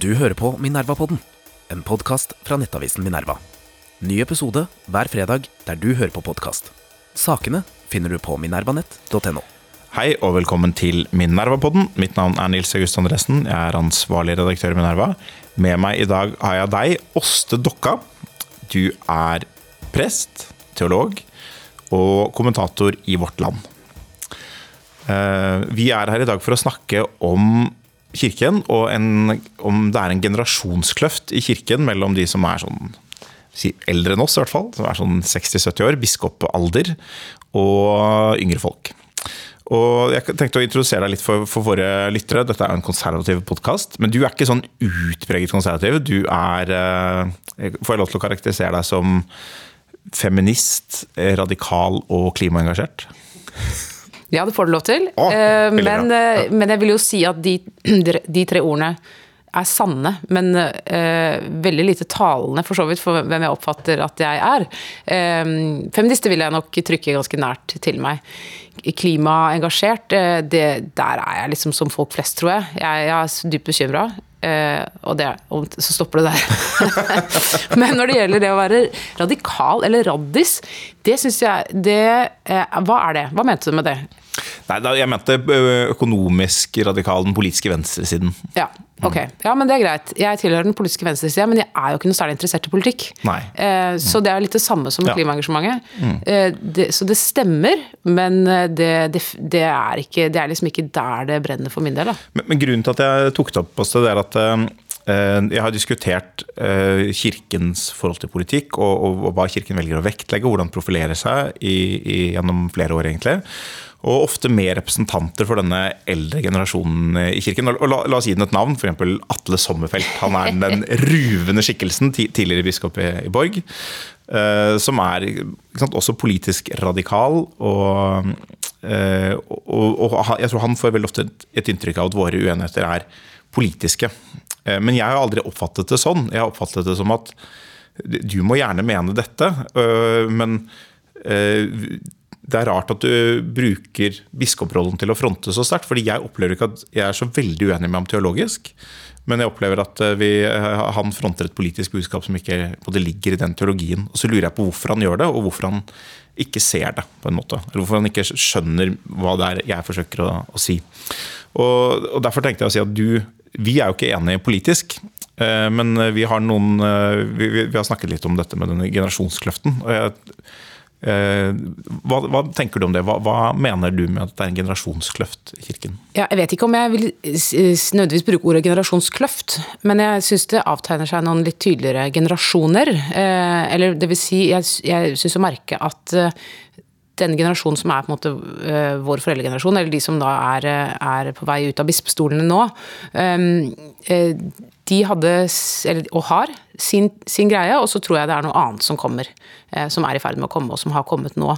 Du hører på Minerva-podden, en podkast fra nettavisen Minerva. Ny episode hver fredag der du hører på podkast. Sakene finner du på minervanett.no. Hei og velkommen til Minerva-podden. Mitt navn er Nils August Andresen. Jeg er ansvarlig redaktør i Minerva. Med meg i dag har jeg deg, Åste Dokka. Du er prest, teolog og kommentator i Vårt Land. Eh, Vi er her i dag for å snakke om kirken, og en, om det er en generasjonskløft i kirken mellom de som er sånn eldre enn oss, i hvert fall, som er sånn 60-70 år, biskopalder, og yngre folk. Og jeg tenkte å introdusere deg litt for, for våre lyttere. Dette er jo en konservativ podkast, men du er ikke sånn utpreget konservativ. Du er eh, Får jeg lov til å karakterisere deg som feminist, radikal og klimaengasjert? Ja, det får du lov til. Å, Eh, men, eh, men jeg vil jo si at de, de tre ordene er sanne, men uh, veldig lite talende for så vidt for hvem jeg oppfatter at jeg er. Eh, feminister vil jeg nok trykke ganske nært til meg. Klimaengasjert, uh, det, der er jeg liksom som folk flest, tror jeg. Jeg, jeg er dypt bekymra. Uh, og, det, og så stopper det der. Men når det gjelder det å være radikal eller raddis, det syns jeg det, Hva er det? Hva mente du med det? Nei, jeg mente økonomisk radikal, den politiske venstresiden. Ja, ok. Ja, men det er greit. Jeg tilhører den politiske venstresiden, men jeg er jo ikke noe særlig interessert i politikk. Nei. Eh, så det er litt det samme som Ja. klimaengasjementet. Eh, det, så det stemmer, men eh, det, det, det, er ikke, det er liksom ikke der det brenner for min del. Da. Men, men grunnen til at jeg tok det opp, også, det er at eh, jeg har diskutert eh, kirkens forhold til politikk, og, og, og hva kirken velger å vektlegge, hvordan profilere seg i, i, gjennom flere år, egentlig. Og ofte med representanter for denne eldre generasjonen i kirken. Og la, la oss gi den et navn, f.eks. Atle Sommerfelt. Han er den ruvende skikkelsen, tidligere biskop i, i Borg. Uh, som er sant, også politisk radikal. Og, uh, og, og jeg tror han får veldig ofte et, inntrykk av at våre uenigheter er politiske. Uh, Men jeg har aldri oppfattet det sånn. Jeg har oppfattet det som at du må gjerne mene dette, men det er rart at du bruker biskoprollen til å fronte så sterkt. fordi jeg opplever ikke at jeg er så veldig uenig med ham teologisk. Men jeg opplever at øh, vi, øh, han fronter et politisk budskap som ikke både ligger i den teologien. Og så lurer jeg på hvorfor han gjør det, og hvorfor han ikke ser det. på en måte. Eller hvorfor han ikke skjønner hva det er jeg forsøker å, å si. Og, og Derfor tenkte jeg å si at du Vi er jo ikke enige politisk. Eh, Men vi har noen eh, vi, vi har snakket litt om dette med denne generasjonskløften. og jeg, eh, hva, hva tenker du om det? Hva, hva mener du med at det er en generasjonskløft i kirken? Ja, jeg vet ikke om jeg vil nødvendigvis bruke ordet generasjonskløft, men jeg syns det avtegner seg noen litt tydeligere generasjoner. Eh, eller det vil si, jeg, jeg syns å merke at eh, den generasjonen som er på en måte eh, vår foreldregenerasjon, eller de som da er, eh, er på vei ut av bispestolene nå, eh, eh, de hadde, eller, og har, sin, sin greie, og så tror jeg det er noe annet som kommer. eh, Som er i ferd med å komme, og som har kommet nå.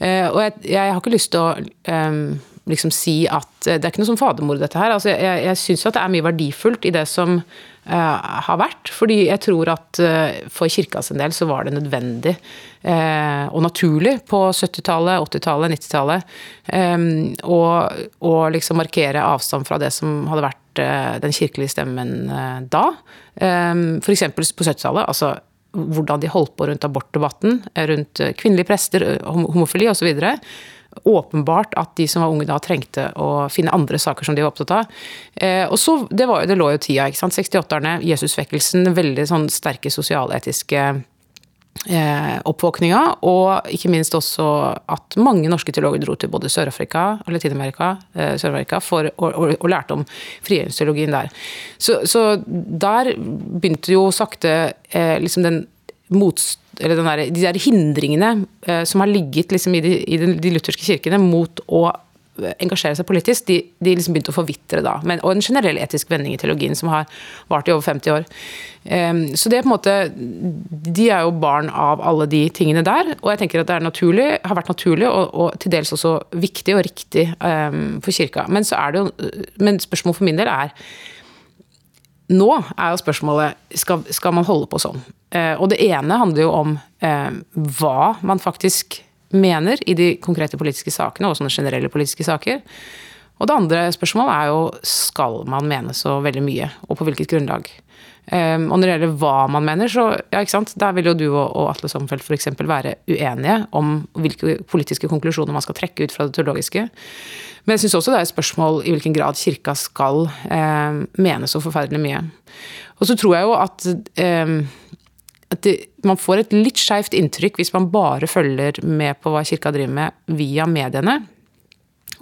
Eh, Og jeg, jeg har ikke lyst til å eh, liksom si at eh, Det er ikke noe som fadermord, dette her. Altså, jeg jeg syns at det er mye verdifullt i det som har vært. Fordi jeg tror at eh, for kirka sin del så var det nødvendig eh, og naturlig på 70-tallet, 80-tallet, 90-tallet eh, å liksom markere avstand fra det som hadde vært eh, den kirkelige stemmen eh, da. Eh, F.eks. på 70-tallet. altså hvordan de holdt på rundt abortdebatten, rundt eh, kvinnelige prester, eh, hom- homofili osv. Åpenbart at de som var unge da trengte å finne andre saker som de var opptatt av. Eh, og så, Det, var, det lå jo tida. ikke sant? 68-erne, Jesusvekkelsen, veldig sånn sterke sosialetiske eh, oppvåkninga, og ikke minst også at mange norske teologer dro til både Sør-Afrika og Latin-Amerika eh, Sør-Amerika for, og, og lærte om frigjøringsteologien der. Så, så der begynte jo sakte eh, liksom den motst eller den der, de der hindringene eh, som har ligget liksom i, de, i de, de lutherske kirkene mot å engasjere seg politisk, de, de liksom begynte å forvitre da. Men, og en generell etisk vending i teologien som har vart i over 50 år. Um, så det er på en måte De er jo barn av alle de tingene der. Og jeg tenker at det naturlig, har vært naturlig og, og til dels også viktig og riktig um, for kirka. Men, så er det jo, men spørsmålet for min del er nå er jo spørsmålet skal, skal man holde på sånn. Eh, og det ene handler jo om eh, hva man faktisk mener i de konkrete politiske sakene, og sånne generelle politiske saker. Og det andre spørsmålet er jo skal man mene så veldig mye, og på hvilket grunnlag. Um, og når det gjelder hva man mener, så ja, ikke sant? der vil jo du og, og Atle Sommerfelt f.eks. være uenige om hvilke politiske konklusjoner man skal trekke ut fra det teologiske. Men jeg syns også det er et spørsmål i hvilken grad kirka skal um, mene så forferdelig mye. Og så tror jeg jo at um, at det, man får et litt skeivt inntrykk hvis man bare følger med på hva kirka driver med via mediene.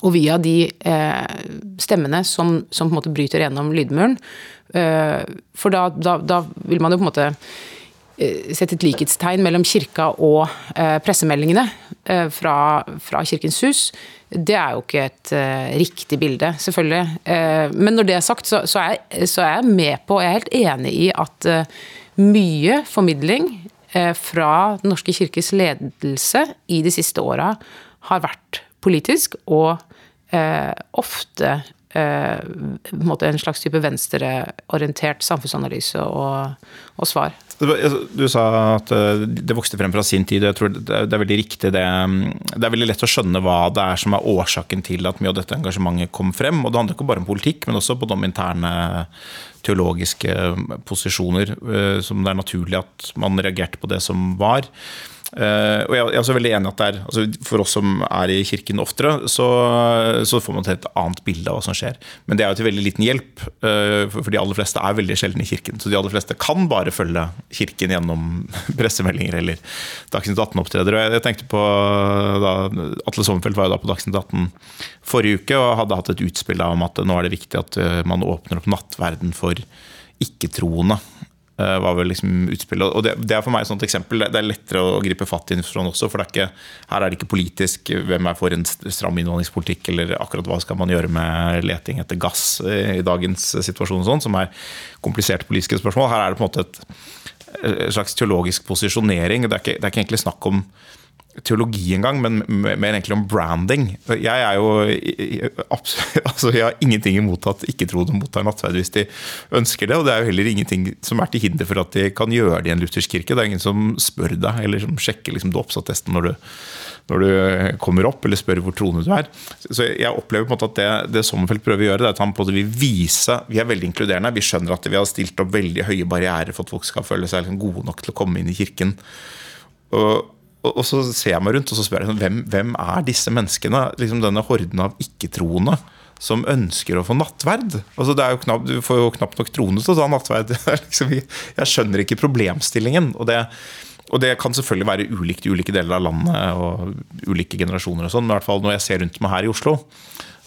Og via de eh, stemmene som, som, på en måte bryter gjennom lydmuren. Eh, for da, da, da, vil man jo på en måte eh, sette et likhetstegn mellom kirka og eh, pressemeldingene eh, fra, fra, Kirkens hus. Det er jo ikke et riktig bilde, selvfølgelig. men når det er sagt, så, så, er, så, er, jeg med på, jeg er helt enig i at mye formidling fra Den norske kirkes ledelse i de siste åra har vært politisk og eh, ofte eh, en slags type venstreorientert samfunnsanalyse og, og svar. Du sa at eh, det vokste frem fra sin tid. jeg tror Det er veldig riktig det. Det er veldig lett å skjønne hva det er som er årsaken til at mye av dette engasjementet kom frem. og Det handler ikke bare om politikk, men også på de interne teologiske posisjoner eh, som det er naturlig at man reagerte på det som var. Uh, og jeg, er også veldig enig at det er, altså For oss som er i kirken oftere, så, så, får man et annet bilde av hva som skjer. Men det er jo til veldig liten hjelp, uh, for, de aller fleste er veldig sjelden i kirken. Så de aller fleste kan bare følge kirken gjennom pressemeldinger eller Dagsnytt 18-opptredere. Og jeg, jeg, tenkte på da, Atle Sommerfelt var jo da på Dagsnytt 18 forrige uke og hadde hatt et utspill om at nå er det viktig at uh, man åpner opp nattverden for ikke-troende. Eh, var vel liksom utspillet. Og det, det, er for meg et eksempel. Det er lettere å gripe fatt i informasjon også. For er ikke, her er det ikke politisk hvem er for en stram innvandringspolitikk, eller akkurat hva skal man gjøre med leting etter gass i dagens situasjon, sånn, som er kompliserte politiske spørsmål. Her er det på en måte et, et slags teologisk posisjonering. Det er, ikke, det er ikke egentlig snakk om teologi engang, men mer egentlig om branding. Jeg er jo absolutt, altså Jeg har ingenting imot at ikke-troende mottar nattverd hvis de ønsker det. Og det er jo heller ingenting som er til hinder for at de kan gjøre det i en luthersk kirke. Det er ingen som spør deg, eller som sjekker liksom dåpsattesten når, når, du kommer opp, eller spør hvor troende du er. Så jeg opplever på en måte at det, det Sommerfelt prøver å gjøre, det er at han på det vil vise Vi er veldig inkluderende. Vi skjønner at vi har stilt opp veldig høye barrierer for at folk skal føle seg liksom gode nok til å komme inn i kirken. Og, og, så ser jeg meg rundt og så spør jeg hvem, hvem er disse menneskene? Liksom denne horden av ikke-troende som ønsker å få nattverd. Altså det er jo knapt, du får jo knapt nok troende til å ta nattverd. liksom, jeg skjønner ikke problemstillingen. Og det, og det, kan selvfølgelig være ulikt i ulike deler av landet og ulike generasjoner. og sånn, Men i hvert fall når jeg ser rundt meg her i Oslo,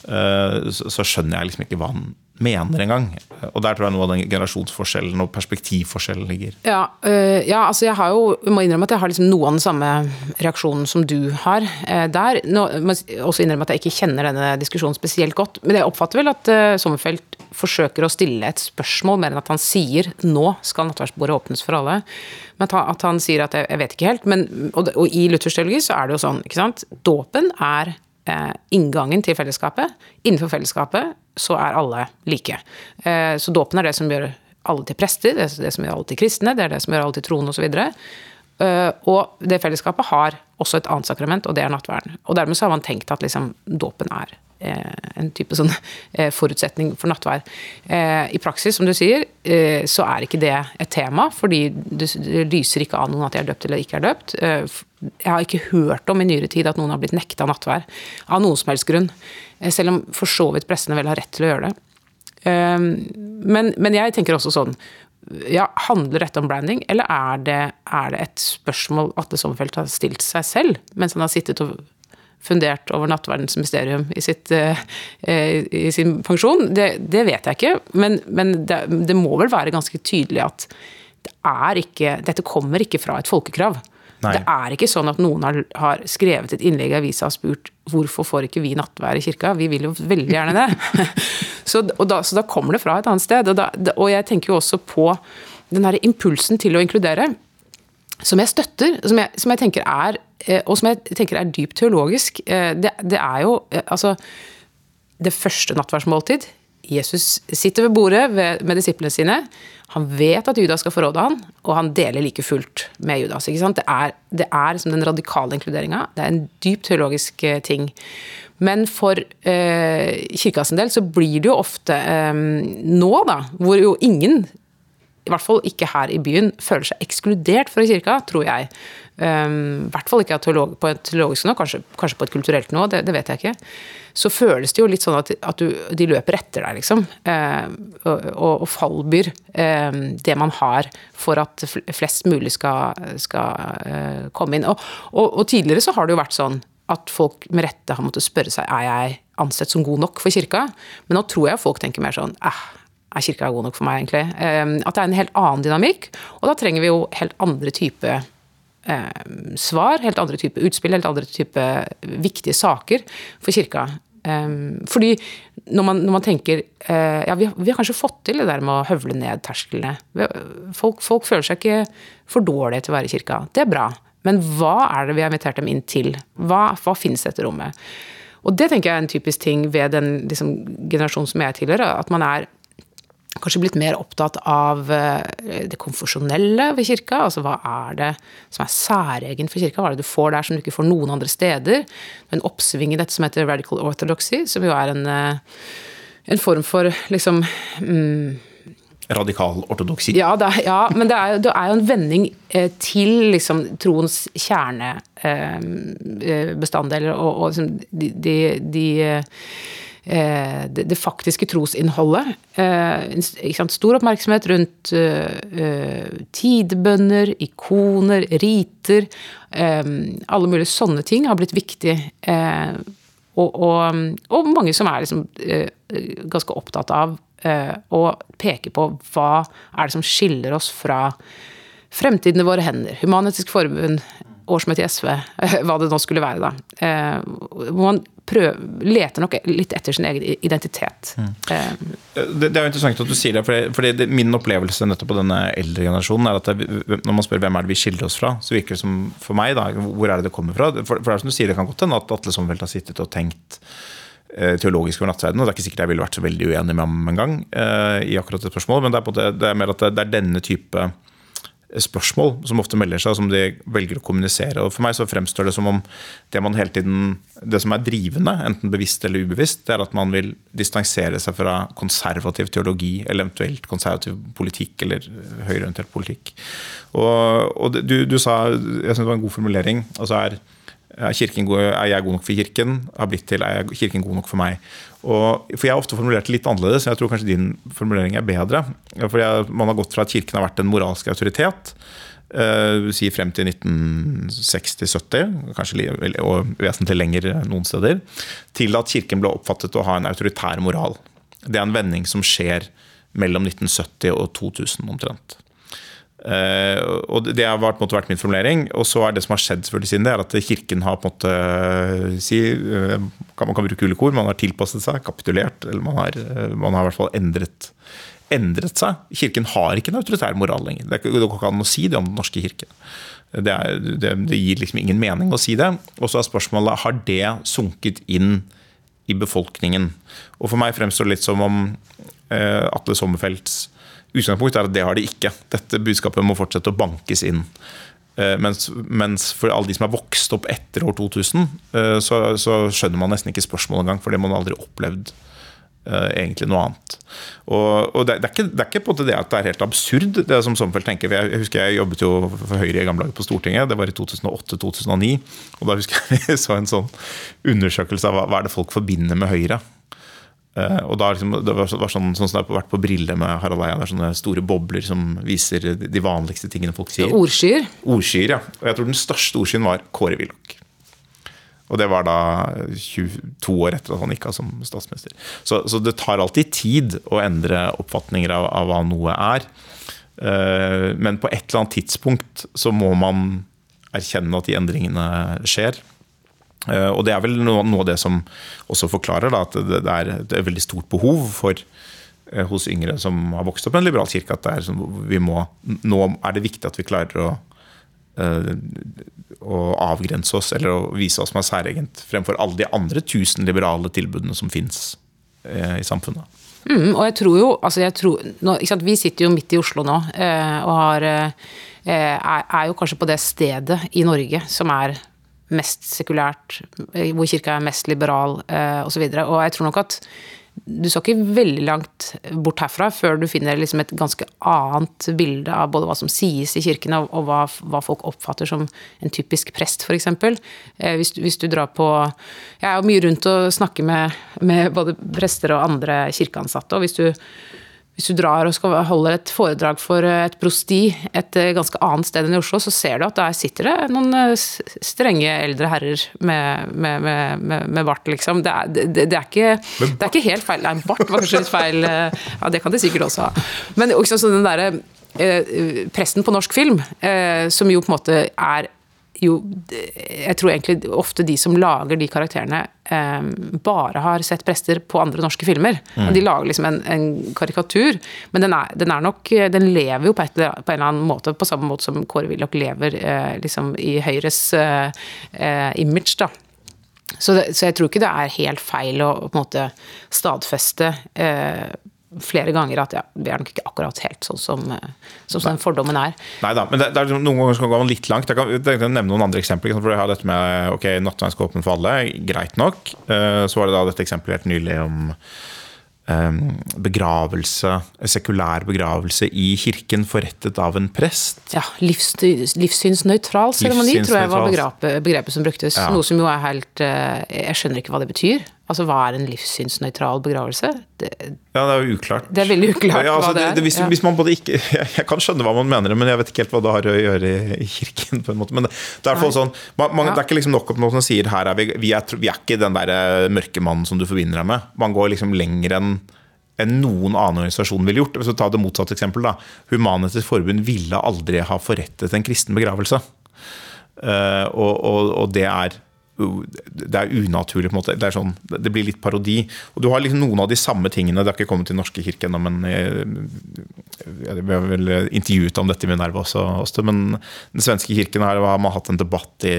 så skjønner jeg liksom ikke hva han mener engang. Og der tror jeg noe av den generasjonsforskjellen og perspektivforskjellen ligger. Ja, øh, ja, altså jeg har jo, jeg må innrømme at jeg har liksom noe av den samme reaksjonen som du har øh, der. Nå, må også innrømme at jeg ikke kjenner denne diskusjonen spesielt godt. Men jeg oppfatter vel at øh, Sommerfelt forsøker å stille et spørsmål mer enn at han sier nå skal nattverdsbordet åpnes for alle. Men at han, at han sier at jeg, jeg, vet ikke helt. Men, og, og i luthersk teologi så er det jo sånn, ikke sant. Dåpen er eh, inngangen til fellesskapet. Innenfor fellesskapet så er alle like. Eh, så dåpen er det som gjør alle til prester, det er det som gjør alle til kristne, det er det som gjør alle til troende osv. Uh, og det fellesskapet har også et annet sakrament, og det er nattverden. Og dermed så har man tenkt at liksom dåpen er eh, en type sånn eh, forutsetning for nattverd. Eh, I praksis, som du sier, eh, så er ikke det et tema, fordi det, lyser ikke av noen at de er døpt eller ikke er døpt. Eh, jeg har ikke hørt om i nyere tid at noen har blitt nekta nattvær av noen som helst grunn. Eh, selv om for så vidt prestene vel har rett til å gjøre det. Men, men jeg tenker også sånn ja, Handler dette om branding, eller er det, er det et spørsmål Atle Sommerfelt har stilt seg selv mens han har sittet og fundert over nattverdens mysterium i, sitt, uh, i sin pensjon? Det, det, vet jeg ikke, men, men det, det, må vel være ganske tydelig at det ikke, dette kommer ikke fra et folkekrav. Nei. Det er ikke sånn at noen har, har, skrevet et innlegg i avisa og spurt hvorfor får ikke vi nattvær i kirka? Vi vil jo veldig gjerne det. så, da, så, da, kommer det fra et annet sted. Og, da, og jeg tenker jo også på den her impulsen til å inkludere, som jeg støtter, som jeg, som jeg tenker er eh, og som jeg tenker er dypt teologisk. Eh, det, det er jo eh, altså Det første nattverdsmåltid Jesus sitter ved bordet med disiplene sine. Han vet at Judas skal forråde han, og han deler like fullt med Judas. Det er, det er som den radikale inkluderinga. Det er en dypt teologisk eh, ting. Men for eh, kirkas del så blir det jo ofte eh, nå, da, hvor jo ingen i hvert fall ikke her i byen, føler seg ekskludert fra kirka, tror jeg. Um, I hvert fall ikke på et teologisk nivå, kanskje, kanskje, på et kulturelt nivå, det, det, vet jeg ikke. Så føles det jo litt sånn at, at du, de løper etter deg, liksom. Uh, og, og, fallbyr uh, det man har for at flest mulig skal, skal uh, komme inn. Og, og, og, tidligere så har det jo vært sånn at folk med rette har måttet spørre seg er jeg ansett som god nok for kirka. Men nå tror jeg folk tenker mer sånn eh, er kirka god nok for meg, egentlig? Uh, at det er en helt annen dynamikk. Og da trenger vi jo helt andre typer eh, svar, helt andre type utspill, helt andre type viktige saker for kirka. Um, fordi når man, når man tenker uh, Ja, vi, vi, har kanskje fått til det der med å høvle ned tersklene. Folk, folk, føler seg ikke for dårlige til å være i kirka. Det er bra. Men hva er det vi har invitert dem inn til? Hva, hva finnes dette rommet? Og det tenker jeg er en typisk ting ved den liksom, generasjonen som jeg tilhører. At man er kanskje blitt mer opptatt av eh, det konfesjonelle ved kirka. Altså hva er det som er særegent for kirka? Hva er det du får der som du ikke får noen andre steder? En oppsving i dette som heter radical orthodoxy, som jo er en, eh, en form for liksom mm, Radikal ortodoksi? Ja, ja, men det er, det er, jo en vending eh, til liksom, troens kjernebestanddeler eh, og, og liksom, de, de, de det, det, faktiske trosinnholdet. Eh, Stor oppmerksomhet rundt eh, tidebønner, ikoner, riter. alle mulige sånne ting har blitt viktig. Og, og, og, mange som er liksom, ganske opptatt av å peke på hva er det som skiller oss fra fremtiden i våre hender. Human-Etisk Forbund, årsmøtet i SV, hva det nå skulle være, da. Hvor man prøver, leter nok litt etter sin egen identitet. Mm. Det, det, er jo interessant at du sier det, for, min opplevelse nettopp på denne eldre generasjonen er at det, når man spør hvem er det vi skiller oss fra, så virker det som for meg, da, hvor er det det kommer fra? For, for det er som du sier, det kan godt hende at Atle Sommerfelt har sittet og tenkt eh, teologisk over nattverden, og det er ikke sikkert jeg ville vært så veldig uenig med ham en gang uh, i akkurat et spørsmål, men det er, på det, det er mer at det, det er denne type spørsmål som ofte melder seg, som de velger å kommunisere. Og For meg så fremstår det som om det man hele tiden, det som er drivende, enten bevisst eller ubevisst, det er at man vil distansere seg fra konservativ teologi, eller eventuelt konservativ politikk eller høyreorientert politikk. Og, og du, du, sa, jeg synes det var en god formulering, altså er, er, god, er jeg god nok for Kirken? Har blitt til er Kirken god nok for meg? Og, for Jeg har ofte formulert det litt annerledes, jeg tror kanskje din formulering er bedre. For jeg, Man har gått fra at Kirken har vært en moralsk autoritet, uh, si frem til 1960-70, kanskje og vesentlig lenger noen steder, til at Kirken ble oppfattet å ha en autoritær moral. Det er en vending som skjer mellom 1970 og 2000 omtrent. Uh, og Det har vært, vært, min formulering. Og så er det som har skjedd siden det, er at Kirken har på en måte eh, si, uh, Man kan bruke ulike ord. Man har tilpasset seg, kapitulert. Eller man har, uh, man har i hvert fall endret, endret, seg. Kirken har ikke en autoritær moral lenger. Det går ikke an å si det om Den norske kirke. Det, er, det, det gir liksom ingen mening å si det. Og så er spørsmålet har det sunket inn i befolkningen. Og For meg fremstår det litt som om Atle Sommerfelts Utgangspunktet er at det har de ikke. Dette budskapet må fortsette å bankes inn. Eh, mens, mens, for alle de som er vokst opp etter år 2000, eh, så, så skjønner man nesten ikke spørsmålet engang, for det man aldri opplevd uh, egentlig noe annet. Og, og det, det, er ikke, det, er ikke, på det at det er helt absurd, det som Sommerfeld tenker. Jeg husker jeg jobbet jo for Høyre i gamle dager på Stortinget. Det var i 2008-2009. Og da husker jeg vi så en sånn undersøkelse av hva, hva er det folk forbinder med Høyre. Uh, og da liksom, Det var, sånn, sånn som det har vært på Brille med Harald Eia. Det er sånne store bobler som viser de vanligste tingene folk sier. Ordskyer? Ordskyer, ja. Og jeg tror den største ordskyen var Kåre Willoch. Og det var da 22 år etter at han gikk av som statsminister. Så, så, det tar alltid tid å endre oppfatninger av, av hva noe er. Uh, men på et eller annet tidspunkt så må man erkjenne at de endringene skjer. Eh, og det er vel noe, av det som også forklarer da, at det, er et veldig stort behov for eh, hos yngre som har vokst opp i en liberal kirke, at er, må, nå er det viktig at vi klarer å, eh, å avgrense oss eller å vise oss som er særegent fremfor alle de andre tusen liberale tilbudene som fins i samfunnet. Mm, og jeg tror jo, altså jeg tror, nå, Vi sitter jo midt i Oslo nå og har, er jo kanskje på det stedet i Norge som er mest sekulært, hvor kirka er mest liberal eh, osv. Og, så og jeg tror nok at du skal ikke veldig langt bort herfra før du finner liksom et ganske annet bilde av både hva som sies i kirken, og hva, hva, folk oppfatter som en typisk prest, f.eks. Eh, hvis, hvis du drar på Jeg er jo mye rundt og snakker med, med både prester og andre kirkeansatte, og hvis du hvis du drar og skal holde et foredrag for et prosti et eh, ganske annet sted enn i Oslo, så ser du at der sitter det noen eh, strenge eldre herrer med, med, med, med bart, liksom. Det er, det, det, er ikke, det er, ikke, helt feil. Nei, bart var kanskje litt feil. Eh, ja, det kan de sikkert også ha. Men også sånn den derre eh, presten på norsk film, eh, som jo på en måte er jo Jeg tror egentlig ofte de som lager de karakterene, eh, bare har sett prester på andre norske filmer. Mm. De lager liksom en, en karikatur, men den er, den er, nok Den lever jo på, et, på, en eller annen måte, på samme måte som Kåre Willoch lever eh, liksom i Høyres eh, eh image, da. Så, det, så, jeg tror ikke det er helt feil å på en måte stadfeste eh, flere ganger at ja, vi er nok ikke akkurat helt sånn som, eh, som den fordommen er. Nei da, men det, det er liksom, noen ganger skal gå litt langt. Jeg kan, jeg kan, nevne noen andre eksempler. For jeg har dette med ok, nattveien skal åpne for alle, greit nok. Eh, så var det da dette eksempelet helt nylig om begravelse, sekulær begravelse i kirken forrettet av en prest. Ja, livs, livssynsnøytral seremoni tror jeg var begrepet, begrepet som bruktes. Ja. Noe som jo er helt Jeg skjønner ikke hva det betyr. Altså, Hva er en livssynsnøytral begravelse? Det, ja, det er jo uklart. Det er veldig uklart ja, altså, hva det er. Det, hvis, ja. hvis, man både ikke, Jeg kan skjønne hva man mener, men jeg vet ikke helt hva det har å gjøre i, kirken. på en måte. Men det, det er, sånn, man, man, det er ikke liksom nok at noen sier her er vi, vi, er, vi er ikke den der eh, mørke mannen som du forbinder deg med. Man går liksom lenger enn enn noen annen organisasjon ville gjort. Hvis vi tar det motsatte eksempel da. Human-Etisk Forbund ville aldri ha forrettet en kristen begravelse. Uh, og, og, og, det er det er unaturlig. på en måte, Det, sånn, det blir litt parodi. Og Du har liksom noen av de samme tingene. Det har ikke kommet til norske kirke ennå, men eh, vi har vel intervjuet om dette i Minerva også, også. Men den svenske kirken her har man hatt en debatt i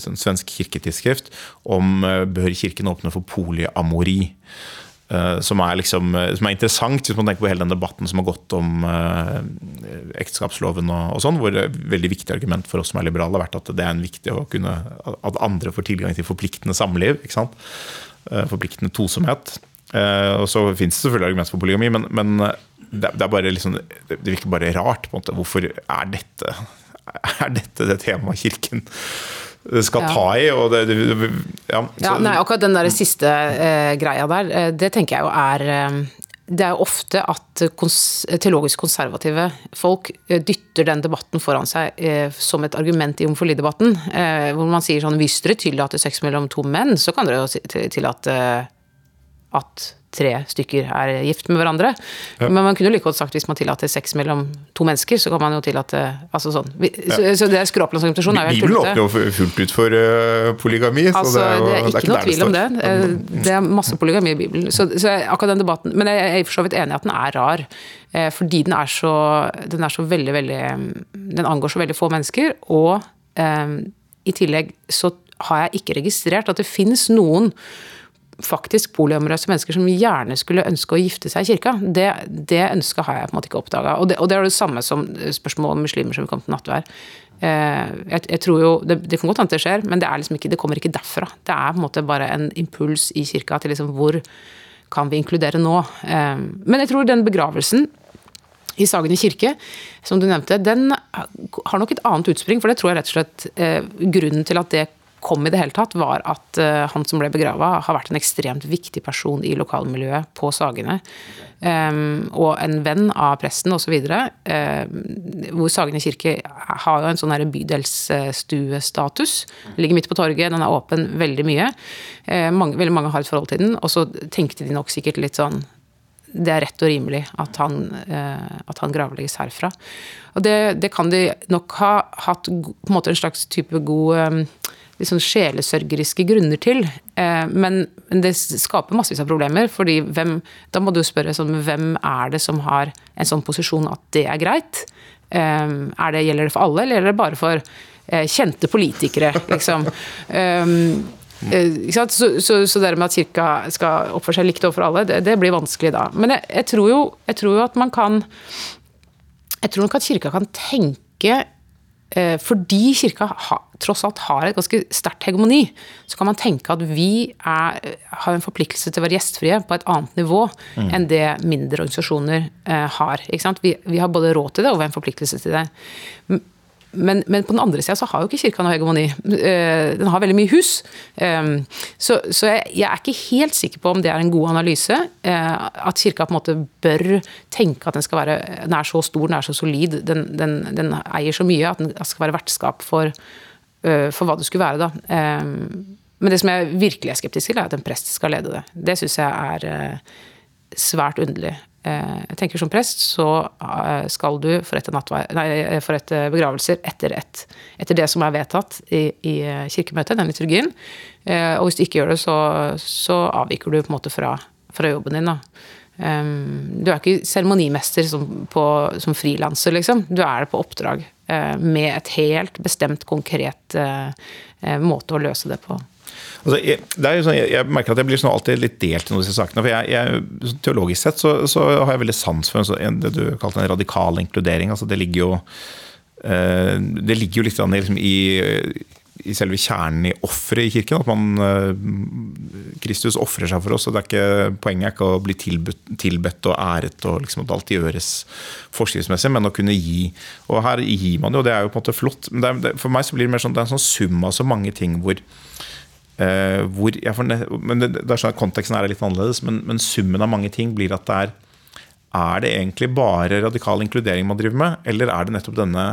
sånn svensk kirketidsskrift om eh, bør kirken åpne for polyamori. Eh, som er, liksom, eh, som er, interessant, hvis man tenker på hele den debatten som har gått om uh, ekteskapsloven og, og, sånn, hvor et veldig viktig argument for oss som er liberale har vært at det er viktig å kunne, at andre får tilgang til forpliktende samliv. ikke sant? Forpliktende tosomhet. Og så finnes det selvfølgelig argument for polygami, men, men det, det, liksom, det virker bare rart. på en måte, Hvorfor er dette, er dette det temaet Kirken skal ta i. Og det, det, ja, ja, nei, akkurat den der siste eh, greia der, eh, det tenker jeg jo er eh, det er jo ofte at kons teologisk konservative folk eh, dytter den debatten foran seg eh, som et argument i homofilidebatten. Eh, hvor man sier sånn hvis dere tillater sex mellom to menn, så kan dere jo tillate at tre stykker er gift med hverandre. Ja. Men man kunne jo like godt sagt hvis man tillater sex mellom to mennesker, så kan man jo tillate altså sånn. Så, ja. så det er skråplansk argumentasjon er jo helt Bibelen åpner jo fullt ut for uh, polygami. Altså, det, er jo, det, er ikke, ikke noe tvil om det. Eh, det er masse polygami i Bibelen. Så, så akkurat den debatten Men jeg er for så vidt enig i at den er rar. Eh, fordi den er så, den er så veldig, veldig Den angår så veldig få mennesker. Og i tillegg så har jeg ikke registrert at det finnes noen faktisk polyamorøse mennesker som gjerne skulle ønske å gifte seg i kirka. Det, det ønsket har jeg på en måte ikke oppdaga. Og, og, det er det samme som spørsmålet om muslimer som vil komme til nattvær. Eh, jeg, jeg, tror jo, det, det kan godt hende det skjer, men det, liksom ikke, det, kommer ikke derfra. Det er på en måte bare en impuls i kirka til liksom hvor kan vi inkludere nå. Eh, men jeg tror den begravelsen i Sagene kirke, som du nevnte, den har nok et annet utspring. For det tror jeg rett og slett eh, grunnen til at det kom i det hele tatt, var at uh, han som ble begrava, har vært en ekstremt viktig person i lokalmiljøet på Sagene. Um, og en venn av presten osv. Uh, hvor Sagene kirke har jo en sånn bydelsstuestatus. Ligger midt på torget, den er åpen veldig mye. Uh, mange, veldig mange har et forhold til den. Og så tenkte de nok sikkert litt sånn det er rett og rimelig at han, at han gravlegges herfra. Og det, det, kan de nok ha hatt på en måte en slags type god sånn sjelesørgeriske grunner til. Eh, men, det skaper massevis av problemer, fordi hvem, da må du spørre sånn, hvem er det som har en sånn posisjon at det er greit? Eh, er det, gjelder det for alle, eller gjelder det bare for eh, kjente politikere, liksom? Så, så, så, det med at kirka skal oppføre seg likt overfor alle, det, det, blir vanskelig da. Men jeg, jeg, tror jo, jeg, tror jo, at man kan Jeg tror nok at kirka kan tenke fordi kirka ha, tross alt har et ganske sterkt hegemoni, så kan man tenke at vi er, har en forpliktelse til å være gjestfrie på et annet nivå mm. enn det mindre organisasjoner eh, har. Vi, vi, har både råd til det og en forpliktelse til det. Men, men, på den andre sida så har jo ikke kirka noe hegemoni. Eh, den har veldig mye hus. Ehm, så, så jeg, jeg, er ikke helt sikker på om det er en god analyse. Eh, at kirka på en måte bør tenke at den skal være Den er så stor, den er så solid, den, den, den eier så mye at den skal være vertskap for, eh, for hva det skulle være, da. Men det som jeg virkelig er skeptisk til, er at en prest skal lede det. Det syns jeg er svært underlig. Eh, jeg tenker Som prest så eh, skal du forrette, nei, forrette begravelser etter, et, etter, det som er vedtatt i, i kirkemøtet, den liturgien. Eh, og hvis du ikke gjør det, så, så avviker du på en måte fra, fra jobben din. da. Du er ikke seremonimester som, som frilanser, liksom. Du er det på oppdrag med et helt bestemt, konkret måte å løse det på. Altså, jeg, sånn, jeg, jeg, merker at jeg blir sånn alltid litt delt i noen av disse sakene. for jeg, sånn Teologisk sett så, så, har jeg veldig sans for en, en, det du kalte en radikal inkludering. altså Det ligger jo, eh, det ligger jo litt liksom, i, i selve kjernen i offeret i kirken. At man eh, Kristus ofrer seg for oss. og det er ikke, Poenget er ikke å bli tilbudt, tilbedt og æret og liksom at alt gjøres forskriftsmessig, men å kunne gi. Og her gir man jo, det er jo på en måte flott. Men er, for meg så blir det mer sånn, det er en sånn sum av så mange ting hvor Uh, hvor men det, det er sånn at Konteksten er litt annerledes, men, men, summen av mange ting blir at det er Er det egentlig bare radikal inkludering man driver med, eller er det nettopp denne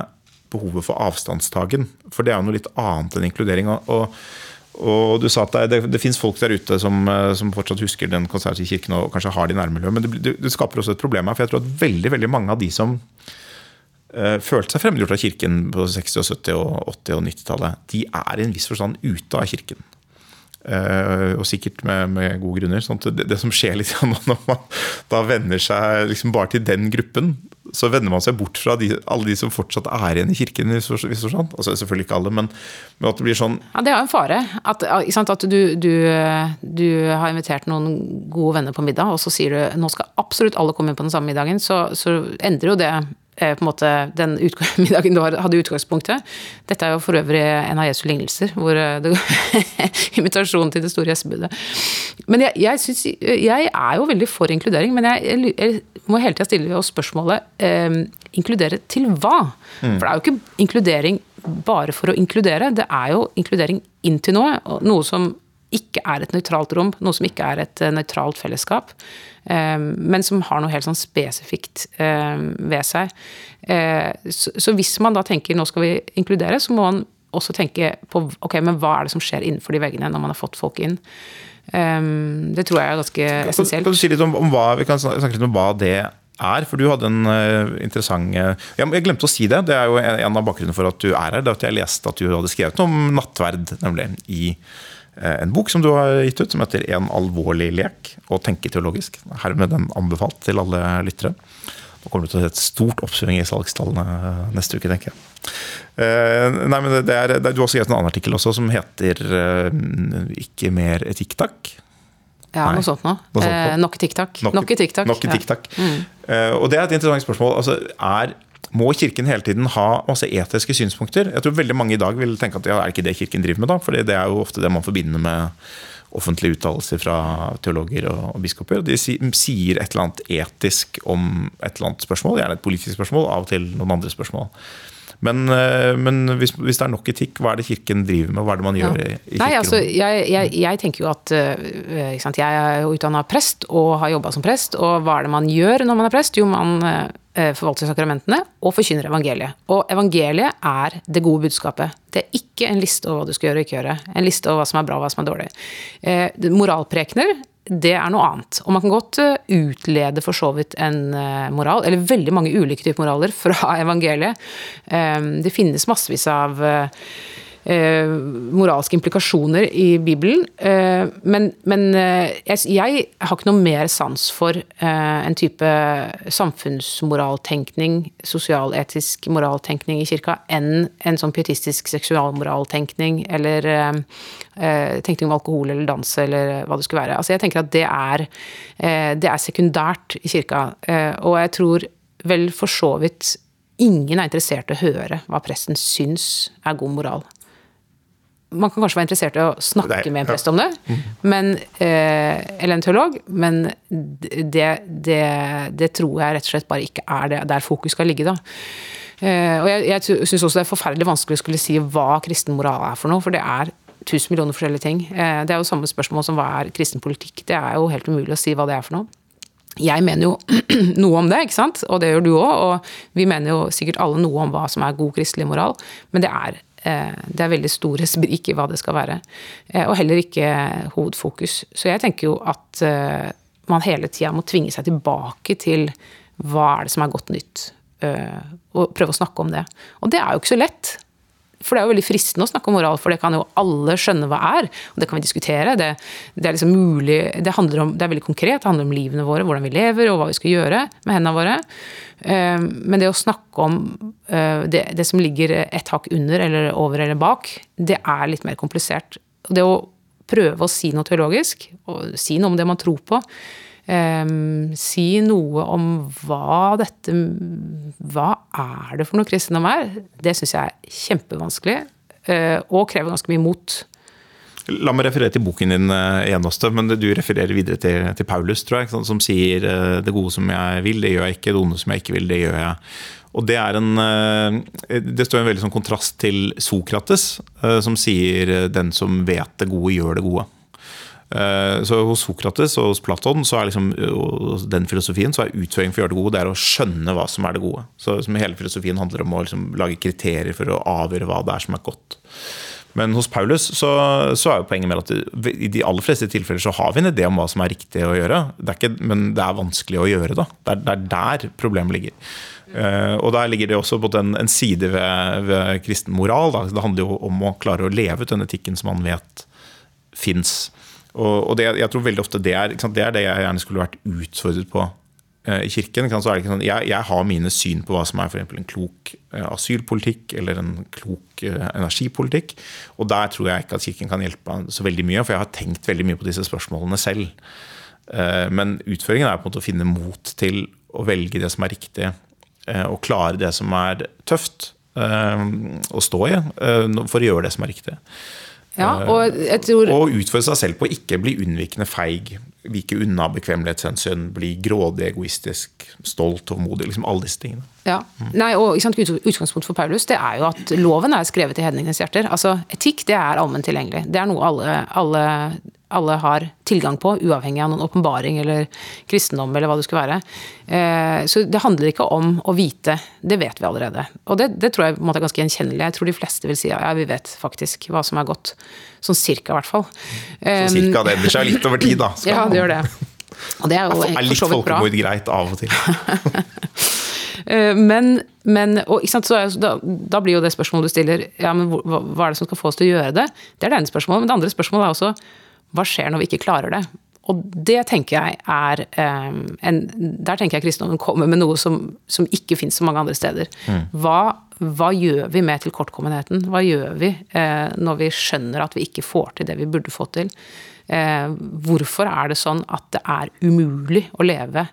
behovet for avstandstagen? For det er jo noe litt annet enn inkludering. og, og du sa at det, det, det finnes folk der ute som, eh, som, fortsatt husker den konservative kirken og kanskje har det i nærmiljøet, men det, det, skaper også et problem her. For jeg tror at veldig veldig mange av de som uh, følte seg fremmedgjort av kirken på 60-, 70-, og 80- og 90-tallet, de er i en viss forstand ute av kirken. Uh, og sikkert med, med gode grunner. Sånn det, det, som skjer litt når man da venner seg liksom bare til den gruppen, så vender man seg bort fra de, alle de som fortsatt er igjen i kirken. Hvis, sånn. altså, selvfølgelig ikke alle, men, men, at det blir sånn Ja, Det er jo en fare. At, at du, du, du, har invitert noen gode venner på middag, og så sier du nå skal absolutt alle komme inn på den samme middagen, så, så endrer jo det Eh, på en måte den middagen du hadde utgangspunktet. Dette er jo for øvrig en av Jesu lignelser, hvor eh, det invitasjonen til det store gjestebudet. Men jeg, jeg, synes, jeg, er jo veldig for inkludering, men jeg, jeg må hele tida stille oss spørsmålet eh, inkludere til hva? Mm. For det er jo ikke inkludering bare for å inkludere, det er jo inkludering inn til noe. Noe som ikke er et nøytralt rom, noe som ikke er et nøytralt fellesskap. Ehm, men som har noe helt sånn spesifikt ehm, ved seg. Eh, så hvis man da tenker nå skal vi inkludere, så må man også tenke på ok, men hva er det som skjer innenfor de veggene når man har fått folk inn. Det tror jeg er ganske essensielt. Kan du si litt om, om hva, vi kan snakke litt om hva det er, for du hadde en uh, interessant uh, Jeg glemte å si det. Det er jo en, en av bakgrunnene for at du er her. Det er at jeg leste at du hadde skrevet noe om nattverd, nemlig, i Eh, en bok som du har gitt ut, som heter 'En alvorlig lek å tenke teologisk'. Hermed den anbefalt til alle lyttere. Nå kommer du til å se et stort oppsving i salgstallene neste uke, tenker jeg. Eh, nei, men det er, det Du har også skrevet en annen artikkel også som heter 'Ikke mer etikk, takk'. Ja, Nei. noe sånt noe. Noe sånt eh, nok. Nok i tikk-takk. Ja. Mm. Og det er et interessant spørsmål. Altså, er må Kirken hele tiden ha masse etiske synspunkter? Jeg tror veldig mange i dag vil tenke at ja, er ikke det Kirken driver med, da? For det er jo ofte det man forbinder med offentlige uttalelser fra teologer og, biskoper. De sier et eller annet etisk om et eller annet spørsmål, gjerne et politisk spørsmål, av og til noen andre spørsmål. Men, eh, men hvis, hvis, det er nok etikk, hva er det Kirken driver med? Hva er det man gjør ja. i, i Nei, altså, jeg, jeg, jeg, tenker jo at sant, Jeg er utdanna prest og har jobba som prest. Og hva er det man gjør når man er prest? Jo, man forvalter sakramentene og forkynner evangeliet. Og evangeliet er det gode budskapet. Det er ikke en liste over hva du skal gjøre og ikke gjøre. En liste over hva som er bra og hva som er dårlig. Uh, moralprekener det er noe annet. Og man kan godt eh, utlede for så vidt en eh, moral, eller veldig mange ulike typer moraler fra evangeliet. Ehm, det finnes massevis av eh, moralske implikasjoner i Bibelen. Eh, men, men eh, jeg, jeg, har ikke noe mer sans for eh, en type samfunnsmoraltenkning, sosialetisk moraltenkning i kirka, enn en sånn pietistisk seksualmoraltenkning eller eh, tenkning om alkohol eller dans eller hva det skulle være. Altså jeg tenker at det er, det er sekundært i kirka, og jeg tror vel for så vidt ingen er interessert i å høre hva presten syns er god moral. Man kan kanskje være interessert i å snakke Nei, med en ja. prest om det, men, eh, eller en teolog, men det, det, det tror jeg rett og slett bare ikke er det, der fokus skal ligge, da. Eh, og jeg, jeg syns også det er forferdelig vanskelig å skulle si hva kristen moral er for noe, for det er tusen millioner forskjellige ting. Eh, det er jo samme spørsmål som hva er kristen politikk. Det er jo helt umulig å si hva det er for noe. Jeg mener jo noe om det, ikke sant? og det gjør du òg. Og vi mener jo sikkert alle noe om hva som er god kristelig moral, men det er, det er veldig store sprik i hva det skal være. Eh, og heller ikke hovedfokus. Så jeg tenker jo at eh, man hele tida må tvinge seg tilbake til hva er det som er godt nytt, og prøve å snakke om det. Og det er jo ikke så lett. For det er jo veldig fristende å snakke om moral, for det kan jo alle skjønne hva er. Og det kan vi diskutere. Det, det er liksom mulig det, om, det er veldig konkret. Det handler om livene våre, hvordan vi lever, og hva vi skal gjøre med hendene våre. Eh, Men det å snakke om eh, det, det som ligger et hakk under eller over eller bak, det er litt mer komplisert. Det å prøve å si noe teologisk, og si noe om det man tror på, Um, si noe om hva dette Hva er det for noe kristendom er? Det syns jeg er kjempevanskelig, uh, og krever ganske mye mot. La meg referere til boken din eh, igjen, også, men du refererer videre til, til Paulus, tror jeg, som sier eh, det gode som jeg vil, det gjør jeg ikke. Det onde som jeg ikke vil, det gjør jeg. Og Det er en, det står en veldig sånn kontrast til Sokrates, som sier 'den som vet det gode, gjør det gode'. Så Hos Sokrates og hos Platon så er liksom, den filosofien så er utføring for å gjøre det gode det er å skjønne hva som er det gode. Så som Hele filosofien handler om å liksom lage kriterier for å avgjøre hva det er som er godt. Men hos Paulus så, så er jo poenget med at i de aller fleste tilfeller så har vi en idé om hva som er riktig å gjøre, det ikke, men det er vanskelig å gjøre da. Det er, det er der problemet ligger. Uh, og der ligger det også på en, en side ved, ved kristen moral. Da. Det handler jo om å klare å leve ut den etikken som man vet fins. Og, og det, jeg tror veldig ofte det er, det er det jeg gjerne skulle vært utfordret på eh, i kirken. Så er det ikke sånn, jeg, jeg, har mine syn på hva som er for en klok eh, asylpolitikk eller en klok eh, energipolitikk. Og der tror jeg ikke at kirken kan hjelpe så veldig mye, for jeg har tenkt veldig mye på disse spørsmålene selv. Men utføringen er på en måte å finne mot til å velge det som er riktig, og klare det som er tøft å stå i, for å gjøre det som er riktig. Ja, og, jeg tror... og utfordre seg selv på å ikke bli unnvikende feig, vike unna bekvemmelighetshensyn, bli grådig, egoistisk, stolt, tålmodig. Liksom alle disse tingene. Ja. Nei, og Utgangspunktet for Paulus det er jo at loven er skrevet i hedningenes hjerter. Altså, Etikk det er allment tilgjengelig. Det er noe alle, alle, alle, har tilgang på, uavhengig av noen åpenbaring eller kristendom eller hva det skulle være. Eh, så det handler ikke om å vite. Det vet vi allerede. Og det, det tror jeg på en måte er ganske gjenkjennelig. Jeg tror de fleste vil si ja, vi vet faktisk hva som er godt. Sånn cirka, i hvert fall. Så cirka det endrer seg litt over tid, da. ja, det gjør det. Og det er jo er litt folkemord greit av og til. men, men og, er, da, da, blir jo det spørsmålet du stiller, ja, men hva, hva, er det som skal få oss til å gjøre det? Det er det ene spørsmålet. Men det andre spørsmålet er også hva skjer når vi ikke klarer det? Og det tenker jeg er um, en, Der tenker jeg kristendommen kommer med noe som, som ikke fins så mange andre steder. Mm. Hva, hva, gjør vi med tilkortkommenheten? Hva gjør vi eh, når vi skjønner at vi ikke får til det vi burde få til? Eh, hvorfor er det sånn at det er umulig å leve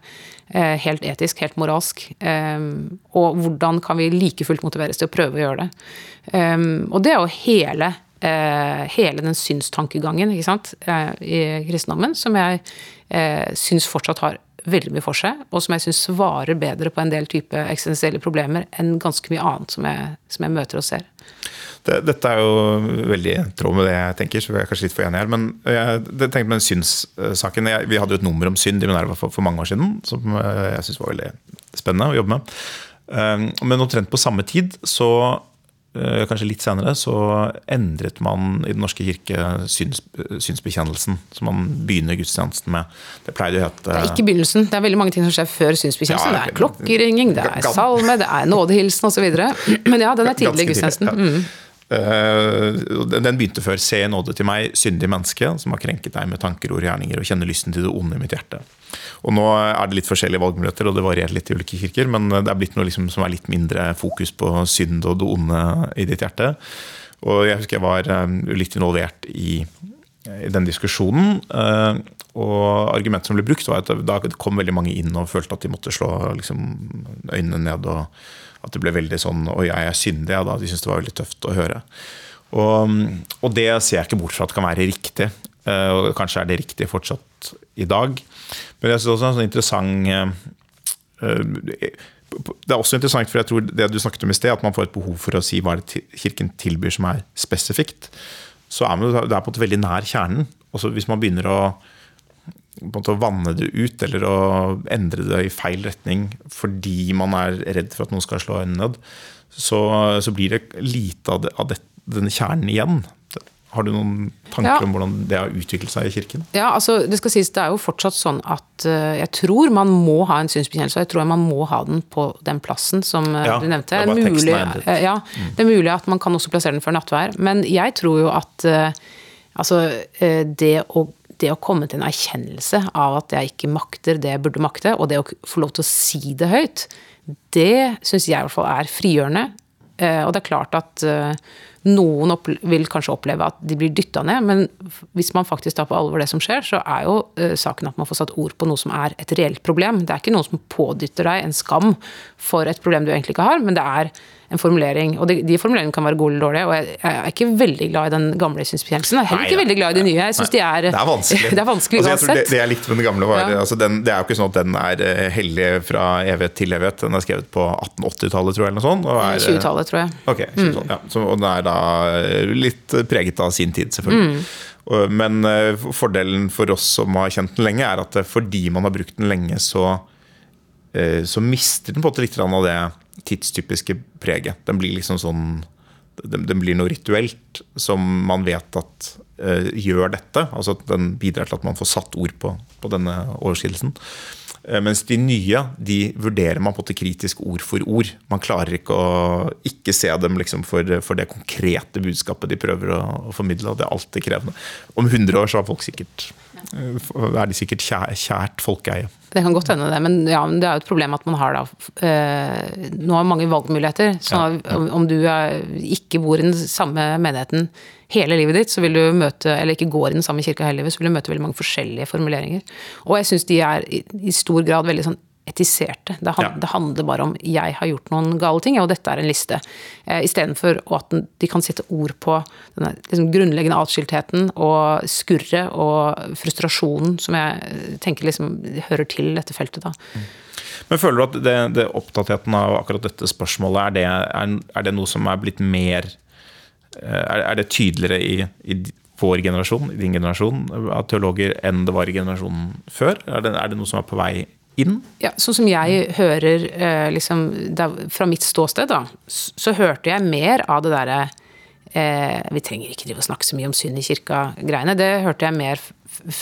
eh, helt etisk, helt moralsk? Eh, og hvordan kan vi like fullt motiveres til å prøve å gjøre det? Eh, og det er jo hele hele den synstankegangen ikke sant, eh, i kristendommen, som jeg eh, syns fortsatt har veldig mye for seg, og som jeg syns svarer bedre på en del type eksistensielle problemer enn ganske mye annet som jeg, som jeg møter og ser. Det, dette er jo veldig i tråd med det jeg tenker, så vi er kanskje litt for enige her. Men jeg tenkte på den synssaken Vi hadde jo et nummer om synd i Minerva for, for mange år siden, som eh, jeg syns var veldig spennende å jobbe med. Eh, men omtrent på samme tid så Eh, kanskje litt senere, så endret man i Den norske kirke syns, synsbekjennelsen, som man begynner gudstjenesten med. Det pleide å hete Det er ikke begynnelsen. Det er veldig mange ting som skjer før synsbekjennelsen. Ja, det er klokkeringing, det er salme, det er nådehilsen osv. Men ja, den er tidlig i gudstjenesten. Mm. Eh, den begynte før 'Se nåde til meg, syndig menneske', som har krenket deg med tanker, ord, gjerninger, og kjenner lysten til det onde i mitt hjerte. Og Nå er det litt forskjellige valgmuligheter, og det varierer litt i ulike kirker, men det er blitt noe liksom som er litt mindre fokus på synd og det onde i ditt hjerte. Og jeg husker jeg var eh, litt involvert i i den diskusjonen. Eh, og argumentet som ble brukt, var at da kom veldig mange inn og følte at de måtte slå liksom, øynene ned. og At det ble veldig sånn Og jeg er syndig. Ja, da. De syntes det var veldig tøft å høre. Og, og, det ser jeg ikke bort fra at kan være riktig. Eh, og kanskje er det riktig fortsatt i dag. Men jeg synes også en sånn interessant det er også interessant, for jeg tror det du snakket om i sted, at man får et behov for å si hva Kirken tilbyr som er spesifikt så er man, det er på en måte veldig nær kjernen. Også hvis man begynner å, å vanne det ut eller å endre det i feil retning fordi man er redd for at noen skal slå øynene ned, så, så, blir det lite av, det, av det, denne kjernen igjen. Har du noen tanker ja. om hvordan det har utviklet seg i kirken? Ja, altså det skal sies, det er jo fortsatt sånn at uh, jeg tror man må ha en synsbekjennelse. Og jeg tror man må ha den på den plassen som uh, ja, du nevnte. Det er, mulig, uh, ja, mm. det er mulig at man kan også plassere den før nattvær. Men jeg tror jo at altså det å det å komme til en erkjennelse av at jeg ikke makter det jeg burde makte, og det å få lov til å si det høyt, det syns jeg i hvert fall er frigjørende. Og det er klart at noen vil kanskje oppleve at de blir dytta ned, men hvis man faktisk tar på alvor det som skjer, så er jo uh, saken at man får satt ord på noe som er et reelt problem. Det er ikke noen som pådytter deg en skam for et problem du egentlig ikke har, men det er en formulering. Og de, de formuleringene kan være gode eller dårlige. Og jeg, jeg, er ikke veldig glad i den gamle synsbekjennelsen. Jeg er heller ikke Nei, veldig glad i de nye. Jeg synes de er, det er vanskelig. det er vanskelig altså, det, det, jeg likte med den gamle, var ja. altså, den, Det er jo ikke sånn at den er eh, hellig fra evighet til evighet. Den er skrevet på 1880-tallet, tror jeg. eller noe sånt. 20-tallet, tror jeg. Ok, 20 mm. ja. Så, Og den er da eh, litt preget av sin tid, selvfølgelig. Mm. Men uh, fordelen for oss som har kjent den lenge, er at fordi man har brukt den lenge, så, så mister den på en måte litt av det tidstypiske preget. Den blir liksom sånn den, den blir noe rituelt som man vet at uh, gjør dette. Altså at den bidrar til at man får satt ord på, på denne overskridelsen. Uh, mens de nye de vurderer man på en måte kritisk ord for ord. Man klarer ikke å ikke se dem liksom for, for, det konkrete budskapet de prøver å, å formidle. og Det er alltid krevende. Om 100 år så har folk sikkert er de sikkert kjært folkeeie. Det kan godt hende det, men ja, det er jo et problem at man har da eh, Nå har mange valgmuligheter. Så ja, ja. om du er, ikke bor i den samme menigheten hele livet ditt, så vil du møte, eller ikke går i den samme kirka hele livet, så vil du møte veldig mange forskjellige formuleringer. Og jeg syns de er i, i stor grad veldig sånn etiserte. Det, han, ja. det, handler bare om 'jeg har gjort noen gale ting', og dette er en liste. Eh, Istedenfor at de kan sette ord på den liksom grunnleggende atskiltheten og skurret og frustrasjonen som jeg tenker liksom hører til dette feltet. da. Mm. Men Føler du at det, det opptattheten av akkurat dette spørsmålet, er det, er, er det, noe som er blitt mer eh, Er, er det tydeligere i, i vår generasjon, i din generasjon, av teologer enn det var i generasjonen før? Er det, er det noe som er på vei inn? Ja, Sånn som jeg hører eh, liksom, fra mitt ståsted, da, så hørte jeg mer av det derre eh, Vi trenger ikke drive og snakke så mye om synd i kirka-greiene. Det hørte jeg mer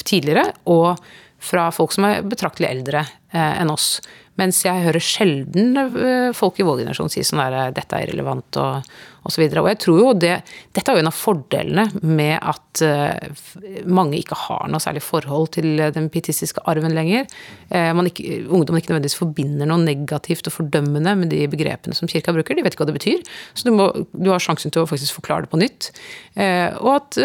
tidligere, og fra folk som er betraktelig eldre eh, enn oss. Mens jeg hører sjelden eh, folk i vår generasjon si sånn der 'dette er irrelevant' og osv. Og, og jeg tror jo det Dette er jo en av fordelene med at uh, mange ikke har noe særlig forhold til den pietistiske arven lenger. Man ikke, ungdommen ikke nødvendigvis forbinder noe negativt og fordømmende med de begrepene som kirka bruker. De vet ikke hva det betyr. Så du, må, du har sjansen til å faktisk forklare det på nytt. Og at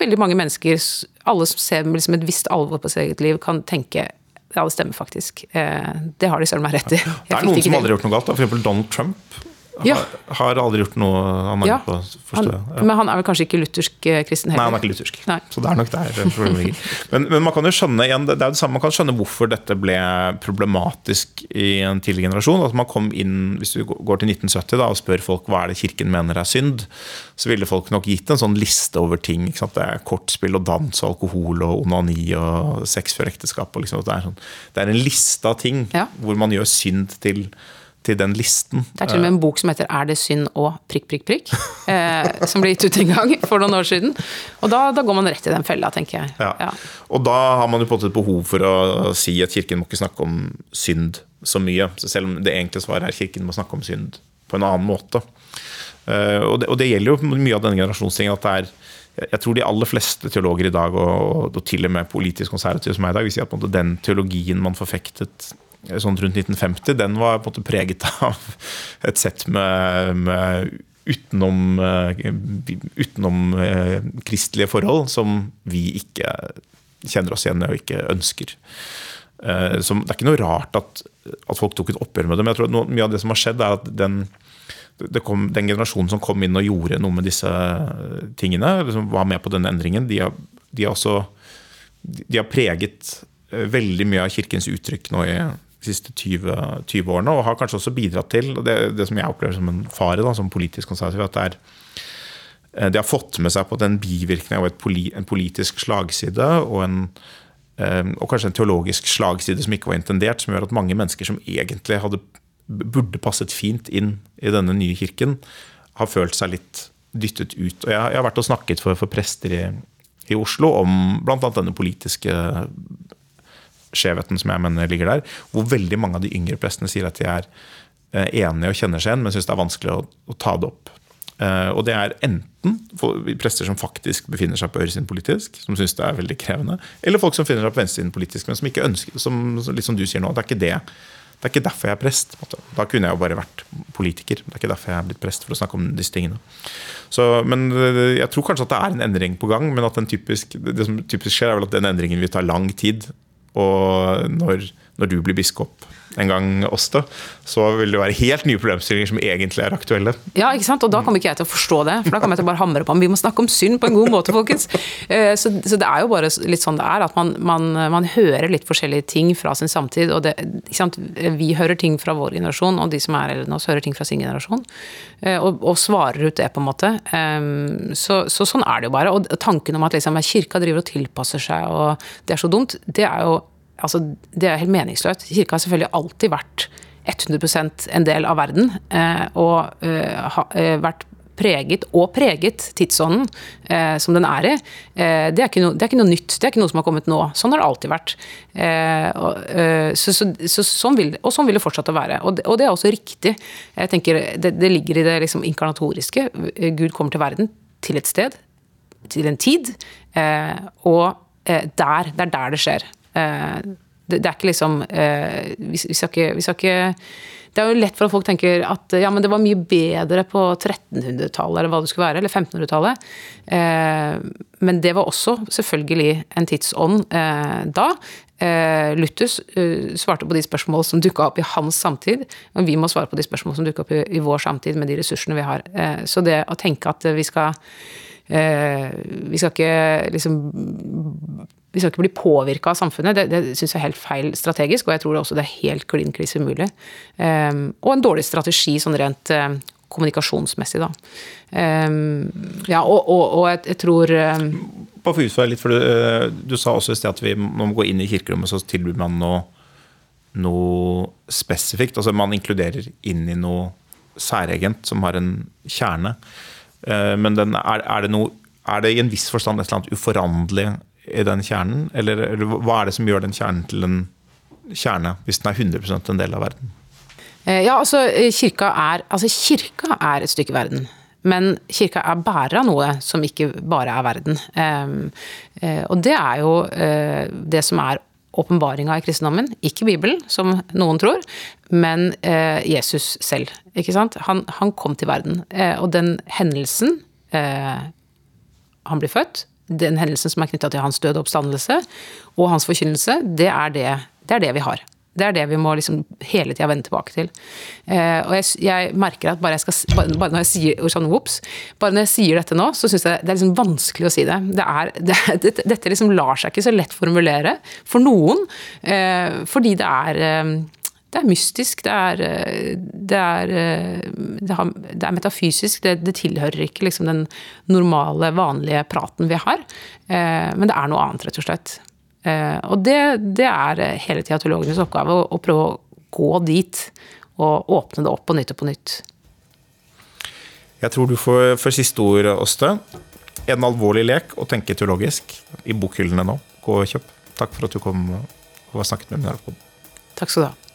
veldig mange mennesker, alle som ser med liksom et visst alvor på sitt eget liv, kan tenke ja, det stemmer faktisk. Det har de søren meg rett i. Det er noen som aldri har gjort noe galt. F.eks. Donald Trump ja. Har, aldri gjort noe han ja. på første, ja. Men han er vel kanskje ikke luthersk eh, kristen heller? Nei, han er ikke luthersk. Nei. Så det er nok der problemet ligger. Men, men, man kan jo skjønne igjen, det er det samme, man kan skjønne hvorfor dette ble problematisk i en tidlig generasjon. At man kom inn, Hvis du går til 1970 da, og spør folk hva er det kirken mener er synd, så ville folk nok gitt en sånn liste over ting. Det er kortspill og dans og alkohol og onani og sex før ekteskap. Liksom. Det, er sånn, det, er en liste av ting hvor man gjør synd til til den listen. Det er til og med en bok som heter 'Er det synd og prikk, prikk, prikk'? Eh, som ble gitt ut en gang for noen år siden. Og da, da går man rett i den fella, tenker jeg. Ja. Ja. Og da har man jo på en måte et behov for å si at kirken må ikke snakke om synd så mye. Så selv om det egentlige svaret er kirken må snakke om synd på en annen måte. Eh, og, det, og, det, gjelder jo mye av denne generasjonstingen at det er jeg tror de aller fleste teologer i dag, og, og til og med politisk konservative som er i dag, vil si at den teologien man forfektet sånn rundt 1950, den var på en måte preget av et sett med, med utenom, utenom kristelige forhold som vi ikke kjenner oss igjen i og ikke ønsker. Som, det er ikke noe rart at, at folk tok et oppgjør med det, men jeg tror at mye av det som har skjedd, er at den, kom, den generasjonen som kom inn og gjorde noe med disse tingene, som var med på denne endringen, de har, de har også de har preget veldig mye av kirkens uttrykk nå i de siste 20, 20 årene, og har kanskje også bidratt til det, det som jeg opplever som en fare da, som politisk konservativ, at det er eh, de har fått med seg på den bivirkningen av en politisk slagside og, en, eh, og kanskje en teologisk slagside som ikke var intendert, som gjør at mange mennesker som egentlig hadde, burde passet fint inn i denne nye kirken, har følt seg litt dyttet ut. Og jeg, jeg har vært og snakket for, for prester i, i Oslo om bl.a. denne politiske skjevheten som jeg mener ligger der. Hvor veldig mange av de yngre prestene sier at de er eh, enige og kjenner seg igjen, men syns det er vanskelig å, å, ta det opp. Eh, og det er enten prester som faktisk befinner seg på høyresiden politisk, som syns det er veldig krevende, eller folk som finner seg på venstresiden politisk, men som ikke ønsker som, litt som du sier nå, det er ikke det. Det er ikke derfor jeg er prest. Da kunne jeg jo bare vært politiker. Det er ikke derfor jeg er blitt prest, for å snakke om disse tingene. Så, men eh, Jeg tror kanskje at det er en endring på gang, men at den typisk, det som typisk skjer, er vel at den endringen vil ta lang tid. Og når, når du blir biskop en gang også, så vil det være helt nye problemstillinger som egentlig er aktuelle. Ja, ikke sant? Og da kommer ikke jeg til å forstå det, for da kommer jeg til å bare hamre på ham. Vi må snakke om synd på en god måte, folkens. Eh, så, det er jo bare litt sånn det er, at man, man, man hører litt forskjellige ting fra sin samtid. Og det, vi hører ting fra vår generasjon, og de som er eldre enn oss, hører ting fra sin generasjon. Eh, og, og, svarer ut det, på en måte. Så, så, sånn er det jo bare. Og tanken om at liksom, kirka driver og tilpasser seg, og det er så dumt, det er jo altså, det er helt meningsløst. Kirka har selvfølgelig alltid vært 100% en del av verden, eh, og uh, har uh, vært preget og preget tidsånden eh, som den er i. Eh, det, er no, det, er ikke noe nytt, det er ikke noe som har kommet nå. Sånn har det alltid vært. Eh, og, så, så, så, sånn vil, og sånn vil det fortsatt å være. Og det, og det, er også riktig. Jeg tenker, Det, det ligger i det liksom inkarnatoriske. Gud kommer til verden til et sted, til en tid, og der, det er der det skjer. Eh, det, er ikke liksom eh, vi, skal ikke, vi, skal ikke, Det er jo lett for at folk tenker at ja, men det var mye bedre på 1300-tallet, eller hva det skulle være, eller 1500-tallet. Eh, men det var også selvfølgelig en tidsånd da. Luthus svarte på de spørsmål som dukka opp i hans samtid, og vi må svare på de spørsmål som dukka opp i, i, vår samtid med de ressursene vi har. så det å tenke at vi skal vi skal ikke liksom vi skal ikke bli påvirka av samfunnet. Det, det syns jeg er helt feil strategisk, og jeg tror også det er helt klin kliss umulig. Um, og en dårlig strategi sånn rent uh, kommunikasjonsmessig, da. Um, ja, og, og, og jeg, jeg, tror um, Bare for å utfordre litt, for du, uh, du, sa også i sted at vi må gå inn i kirkerommet, så tilbyr man noe, noe spesifikt. Altså man inkluderer inn i noe særegent som har en kjerne. Uh, men den, er, er, det noe er det i en viss forstand et eller annet uforanderlig i den kjernen? Eller, eller, hva er det som gjør den kjernen til en kjerne, hvis den er 100% en del av verden? Eh, ja, altså kirka, er, altså kirka er et stykke verden. Men kirka er bærer av noe som ikke bare er verden. Um, uh, og det er jo det som er åpenbaringa i kristendommen. Ikke Bibelen, som noen tror, men Jesus selv. Ikke sant? Han, han kom til verden. og den hendelsen Han blir født, den hendelsen som er knytta til hans døde oppstandelse og hans forkynnelse, det er det, det er det, vi har. Det er det vi må liksom hele tida vende tilbake til. Eh, og jeg, jeg, merker at bare, jeg skal, bare, bare når jeg sier sånn, whoops, bare når jeg sier dette nå, så syns jeg det er liksom vanskelig å si det. det, er, det dette liksom lar seg ikke så lett formulere for noen, eh, fordi det er eh, det er mystisk, det er, eh, det er, eh, det har, det er metafysisk. Det, tilhører ikke liksom den normale, vanlige praten vi har. Eh, men det er noe annet, rett og slett. Og det, det er hele tida teologenes oppgave å, å, prøve å gå dit og åpne det opp på nytt og på nytt. Jeg tror du får, får siste ord, Åste. En alvorlig lek å tenke teologisk i bokhyllene nå. Gå og kjøp. Takk for at du kom og snakket med meg. Takk skal du ha.